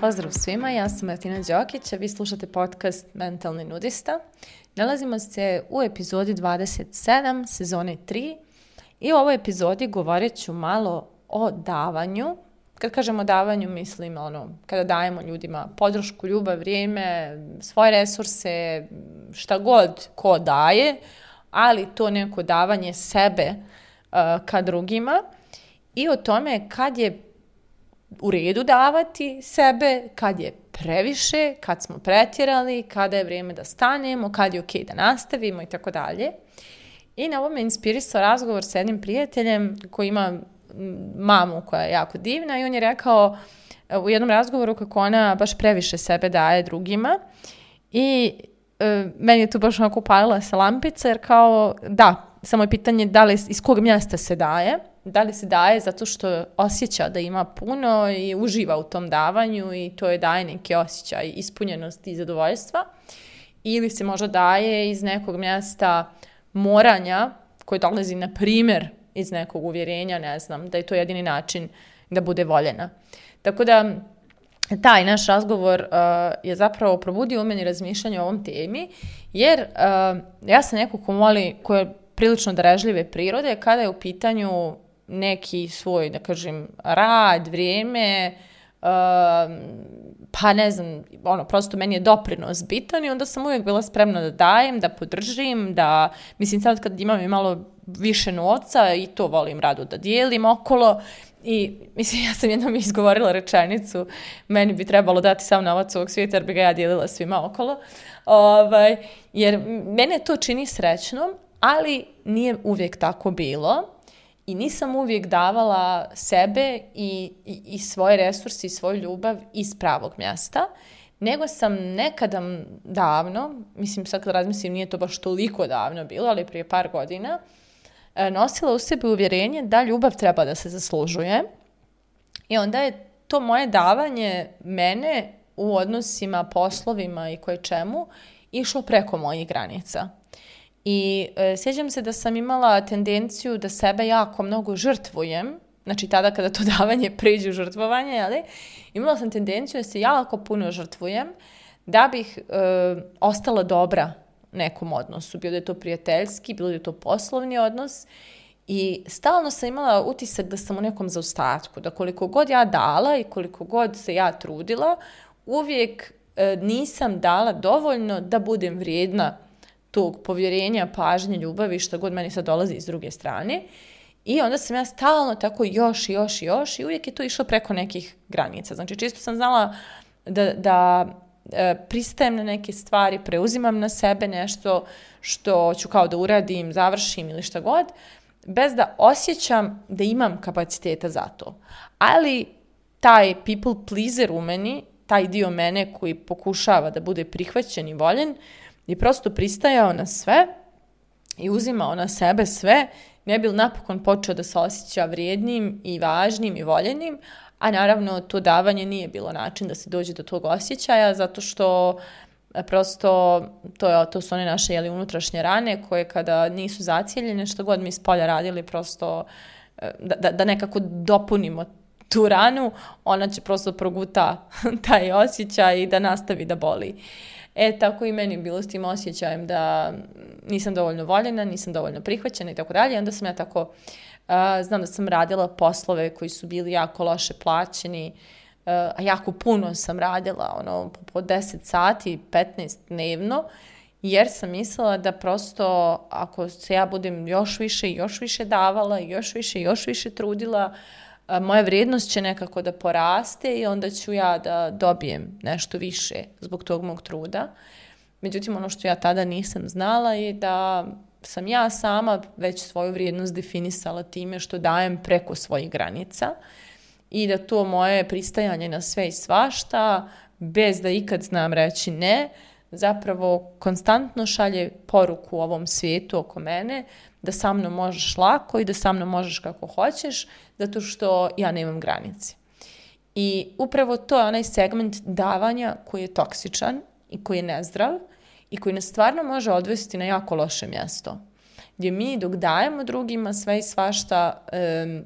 Pozdrav svima, ja sam Martina Đokić, a vi slušate podcast Mentalni nudista. Nalazimo se u epizodi 27, sezone 3 i u ovoj epizodi govorit ću malo o davanju. Kad kažemo davanju, mislim ono, kada dajemo ljudima podršku, ljubav, vrijeme, svoje resurse, šta god ko daje, ali to neko davanje sebe uh, ka drugima i o tome kad je u redu davati sebe, kad je previše, kad smo pretjerali, kada je vrijeme da stanemo, kad je okej okay da nastavimo i tako dalje. I na ovo inspirisao razgovor sa jednim prijateljem koji ima mamu koja je jako divna i on je rekao e, u jednom razgovoru kako ona baš previše sebe daje drugima i meni je tu baš onako upalila sa lampica jer kao da, samo je pitanje da li, iz kog mjesta se daje da li se daje zato što osjeća da ima puno i uživa u tom davanju i to je daje neki osjećaj ispunjenosti i zadovoljstva ili se možda daje iz nekog mjesta moranja koje dolazi na primjer iz nekog uvjerenja, ne znam, da je to jedini način da bude voljena. Tako da taj naš razgovor uh, je zapravo probudio u meni razmišljanje o ovom temi, jer uh, ja sam neko ko moli, ko je prilično darežljive prirode, kada je u pitanju neki svoj, da kažem, rad, vrijeme, uh, pa ne znam, ono, prosto meni je doprinos bitan i onda sam uvijek bila spremna da dajem, da podržim, da, mislim, sad kad imam i malo više novca i to volim rado da dijelim okolo i mislim ja sam jednom izgovorila rečenicu meni bi trebalo dati sam novac ovog svijeta jer bi ga ja dijelila svima okolo. Ovaj, jer mene to čini srećnom ali nije uvijek tako bilo. I nisam uvijek davala sebe i, i, i svoje resurse i svoju ljubav iz pravog mjesta, nego sam nekada davno, mislim sad kad razmislim nije to baš toliko davno bilo, ali prije par godina, nosila u sebi uvjerenje da ljubav treba da se zaslužuje. I onda je to moje davanje mene u odnosima, poslovima i koje čemu išlo preko mojih granica. I e, sjećam se da sam imala tendenciju da sebe jako mnogo žrtvujem, znači tada kada to davanje priđe u žrtvovanje, ali imala sam tendenciju da se jako puno žrtvujem da bih e, ostala dobra nekom odnosu. Bilo da je to prijateljski, bilo da je to poslovni odnos. I stalno sam imala utisak da sam u nekom zaustatku, da koliko god ja dala i koliko god se ja trudila, uvijek e, nisam dala dovoljno da budem vrijedna tog povjerenja, pažnje, ljubavi, što god meni sad dolazi iz druge strane. I onda sam ja stalno tako još i još i još i uvijek je to išlo preko nekih granica. Znači, čisto sam znala da, da pristajem na neke stvari, preuzimam na sebe nešto što ću kao da uradim, završim ili šta god, bez da osjećam da imam kapaciteta za to. Ali taj people pleaser u meni, taj dio mene koji pokušava da bude prihvaćen i voljen, je prosto pristajao na sve i uzimao na sebe sve, ne bi napokon počeo da se osjeća vrijednim i važnim i voljenim, a naravno to davanje nije bilo način da se dođe do tog osjećaja, zato što e, prosto to, je, to su one naše jeli, unutrašnje rane koje kada nisu zacijeljene, što god mi s polja radili, prosto e, da, da, da nekako dopunimo tu ranu, ona će prosto proguta taj osjećaj i da nastavi da boli. E, tako i meni bilo s tim osjećajem da nisam dovoljno voljena, nisam dovoljno prihvaćena i tako dalje. Onda sam ja tako, znam da sam radila poslove koji su bili jako loše plaćeni, uh, a jako puno sam radila, ono, po 10 sati, 15 dnevno, jer sam mislila da prosto ako se ja budem još više i još više davala, još više i još više trudila, uh, moja vrijednost će nekako da poraste i onda ću ja da dobijem nešto više zbog tog mog truda. Međutim, ono što ja tada nisam znala je da sam ja sama već svoju vrijednost definisala time što dajem preko svojih granica i da to moje pristajanje na sve i svašta, bez da ikad znam reći ne, zapravo konstantno šalje poruku ovom svijetu oko mene da sa mnom možeš lako i da sa mnom možeš kako hoćeš, zato što ja nemam granice. I upravo to je onaj segment davanja koji je toksičan i koji je nezdrav i koji nas stvarno može odvesti na jako loše mjesto. gdje mi dok dajemo drugima sve i svašta um,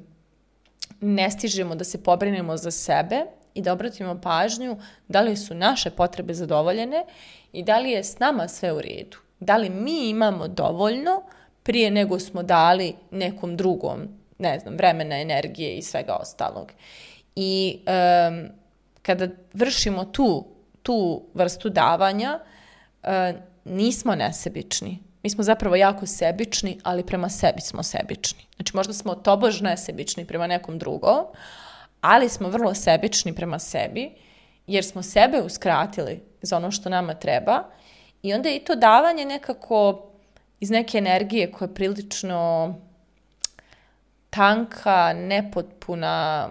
ne stižemo da se pobrinemo za sebe i da obratimo pažnju da li su naše potrebe zadovoljene i da li je s nama sve u redu. Da li mi imamo dovoljno prije nego smo dali nekom drugom, ne znam, vremena, energije i svega ostalog. I um, kada vršimo tu, tu vrstu davanja, nismo nesebični. Mi smo zapravo jako sebični, ali prema sebi smo sebični. Znači možda smo tobož nesebični prema nekom drugom, ali smo vrlo sebični prema sebi, jer smo sebe uskratili za ono što nama treba i onda je i to davanje nekako iz neke energije koja je prilično tanka, nepotpuna,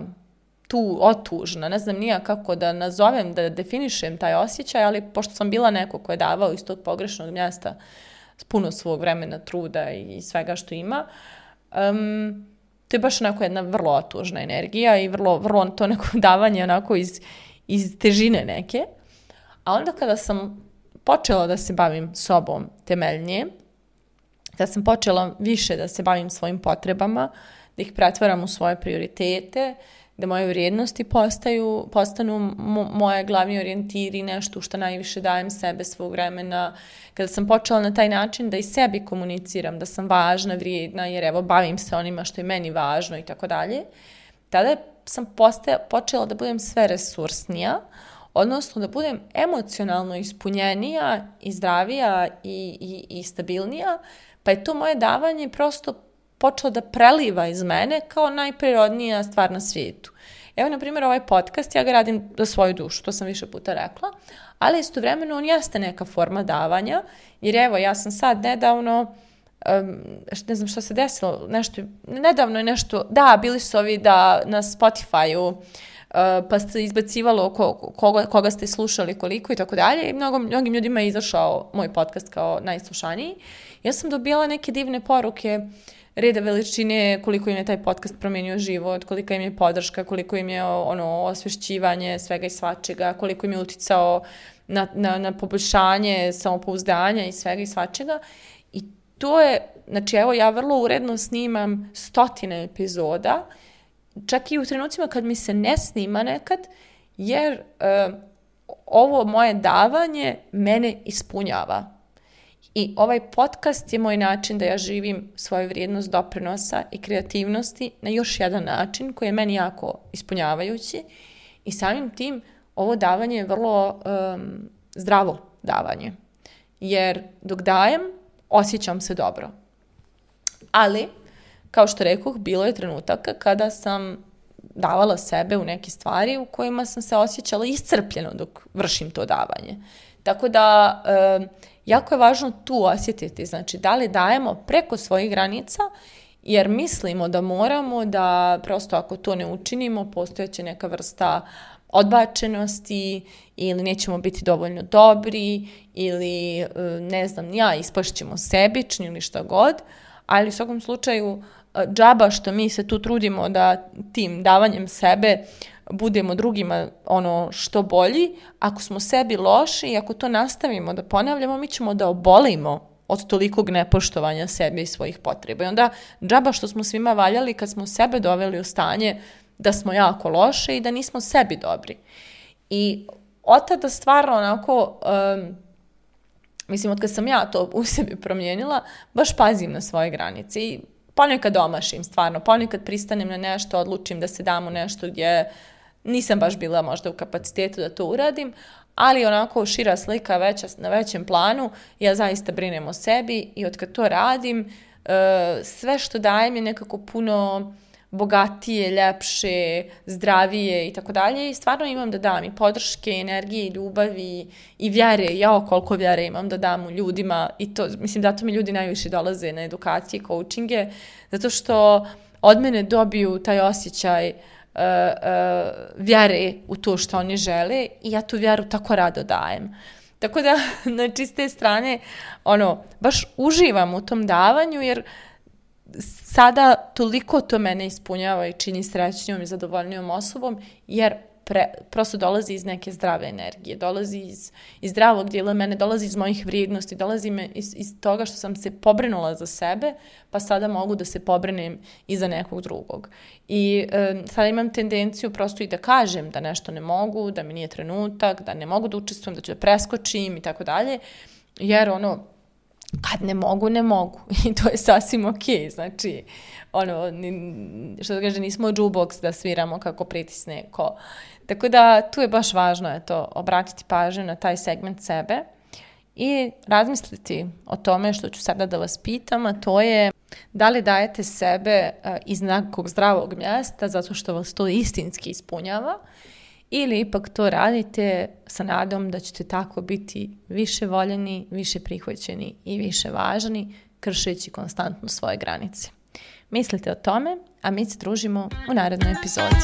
tu otužna, ne znam nija kako da nazovem, da definišem taj osjećaj, ali pošto sam bila neko ko je davao iz tog pogrešnog mjesta puno svog vremena, truda i svega što ima, um, to je baš onako jedna vrlo otužna energija i vrlo, vrlo to neko davanje onako iz, iz težine neke. A onda kada sam počela da se bavim sobom temeljnije, da sam počela više da se bavim svojim potrebama, da ih pretvaram u svoje prioritete, da moje vrijednosti postaju, postanu mo, moje glavni orijentiri, nešto što najviše dajem sebe svog vremena. Kada sam počela na taj način da i sebi komuniciram, da sam važna, vrijedna, jer evo bavim se onima što je meni važno i tako dalje, tada sam postaja, počela da budem sve resursnija, odnosno da budem emocionalno ispunjenija i zdravija i, i, i stabilnija, pa je to moje davanje prosto počelo da preliva iz mene kao najprirodnija stvar na svijetu. Evo, na primjer, ovaj podcast, ja ga radim za svoju dušu, to sam više puta rekla, ali istovremeno on jeste neka forma davanja, jer evo, ja sam sad nedavno, um, ne znam što se desilo, nešto, nedavno je nešto, da, bili su ovi da na Spotify-u, uh, pa ste izbacivalo ko, koga, koga ste slušali, koliko i tako dalje i mnogo, mnogim ljudima je izašao moj podcast kao najslušaniji. Ja sam dobila neke divne poruke uh, reda veličine, koliko im je taj podcast promenio život, kolika im je podrška, koliko im je ono osvešćivanje svega i svačega, koliko im je uticao na, na, na poboljšanje samopouzdanja i svega i svačega. I to je, znači evo ja vrlo uredno snimam stotine epizoda, čak i u trenucima kad mi se ne snima nekad, jer uh, ovo moje davanje mene ispunjava. I ovaj podcast je moj način da ja živim svoju vrijednost doprinosa i kreativnosti na još jedan način koji je meni jako ispunjavajući i samim tim ovo davanje je vrlo um, zdravo davanje. Jer dok dajem, osjećam se dobro. Ali, kao što rekoh, bilo je trenutaka kada sam davala sebe u neke stvari u kojima sam se osjećala iscrpljeno dok vršim to davanje. Tako da, um, jako je važno tu osjetiti, znači da li dajemo preko svojih granica, jer mislimo da moramo da prosto ako to ne učinimo, postojeće neka vrsta odbačenosti ili nećemo biti dovoljno dobri ili e, ne znam ja, ispašćemo sebični ili šta god, ali u svakom slučaju e, džaba što mi se tu trudimo da tim davanjem sebe budemo drugima ono što bolji, ako smo sebi loši i ako to nastavimo da ponavljamo, mi ćemo da obolimo od tolikog nepoštovanja sebe i svojih potreba. I onda džaba što smo svima valjali kad smo sebe doveli u stanje da smo jako loše i da nismo sebi dobri. I od tada stvarno onako, um, mislim, od kad sam ja to u sebi promijenila, baš pazim na svoje granice i ponekad domašim stvarno, ponekad pristanem na nešto, odlučim da se dam u nešto gdje Nisam baš bila možda u kapacitetu da to uradim, ali onako šira slika veća, na većem planu, ja zaista brinem o sebi i od kad to radim, e, sve što dajem je nekako puno bogatije, ljepše, zdravije i tako dalje i stvarno imam da dam i podrške, energije i ljubavi i vjere, ja koliko vjere imam da dam u ljudima i to, mislim, zato mi ljudi najviše dolaze na edukacije, coachinge, zato što od mene dobiju taj osjećaj uh, uh, uh, vjere u to što oni žele i ja tu vjeru tako rado dajem. Tako da, na čiste strane, ono, baš uživam u tom davanju, jer sada toliko to mene ispunjava i čini srećnijom i zadovoljnijom osobom, jer pre, prosto dolazi iz neke zdrave energije, dolazi iz, iz zdravog dijela mene, dolazi iz mojih vrijednosti, dolazi me iz, iz toga što sam se pobrinula za sebe, pa sada mogu da se pobrinem i za nekog drugog. I e, sada imam tendenciju prosto i da kažem da nešto ne mogu, da mi nije trenutak, da ne mogu da učestvujem, da ću da preskočim i tako dalje, jer ono, kad ne mogu, ne mogu. I to je sasvim okej. Okay. Znači, ono, što da kaže, nismo jukebox da sviramo kako pritisne ko. Tako da tu je baš važno je to, obratiti pažnju na taj segment sebe i razmisliti o tome što ću sada da vas pitam, a to je da li dajete sebe iz nekog zdravog mjesta zato što vas to istinski ispunjava ili ipak to radite sa nadom da ćete tako biti više voljeni, više prihvaćeni i više važni, kršeći konstantno svoje granice. Mislite o tome, a mi se družimo u narednoj epizodi.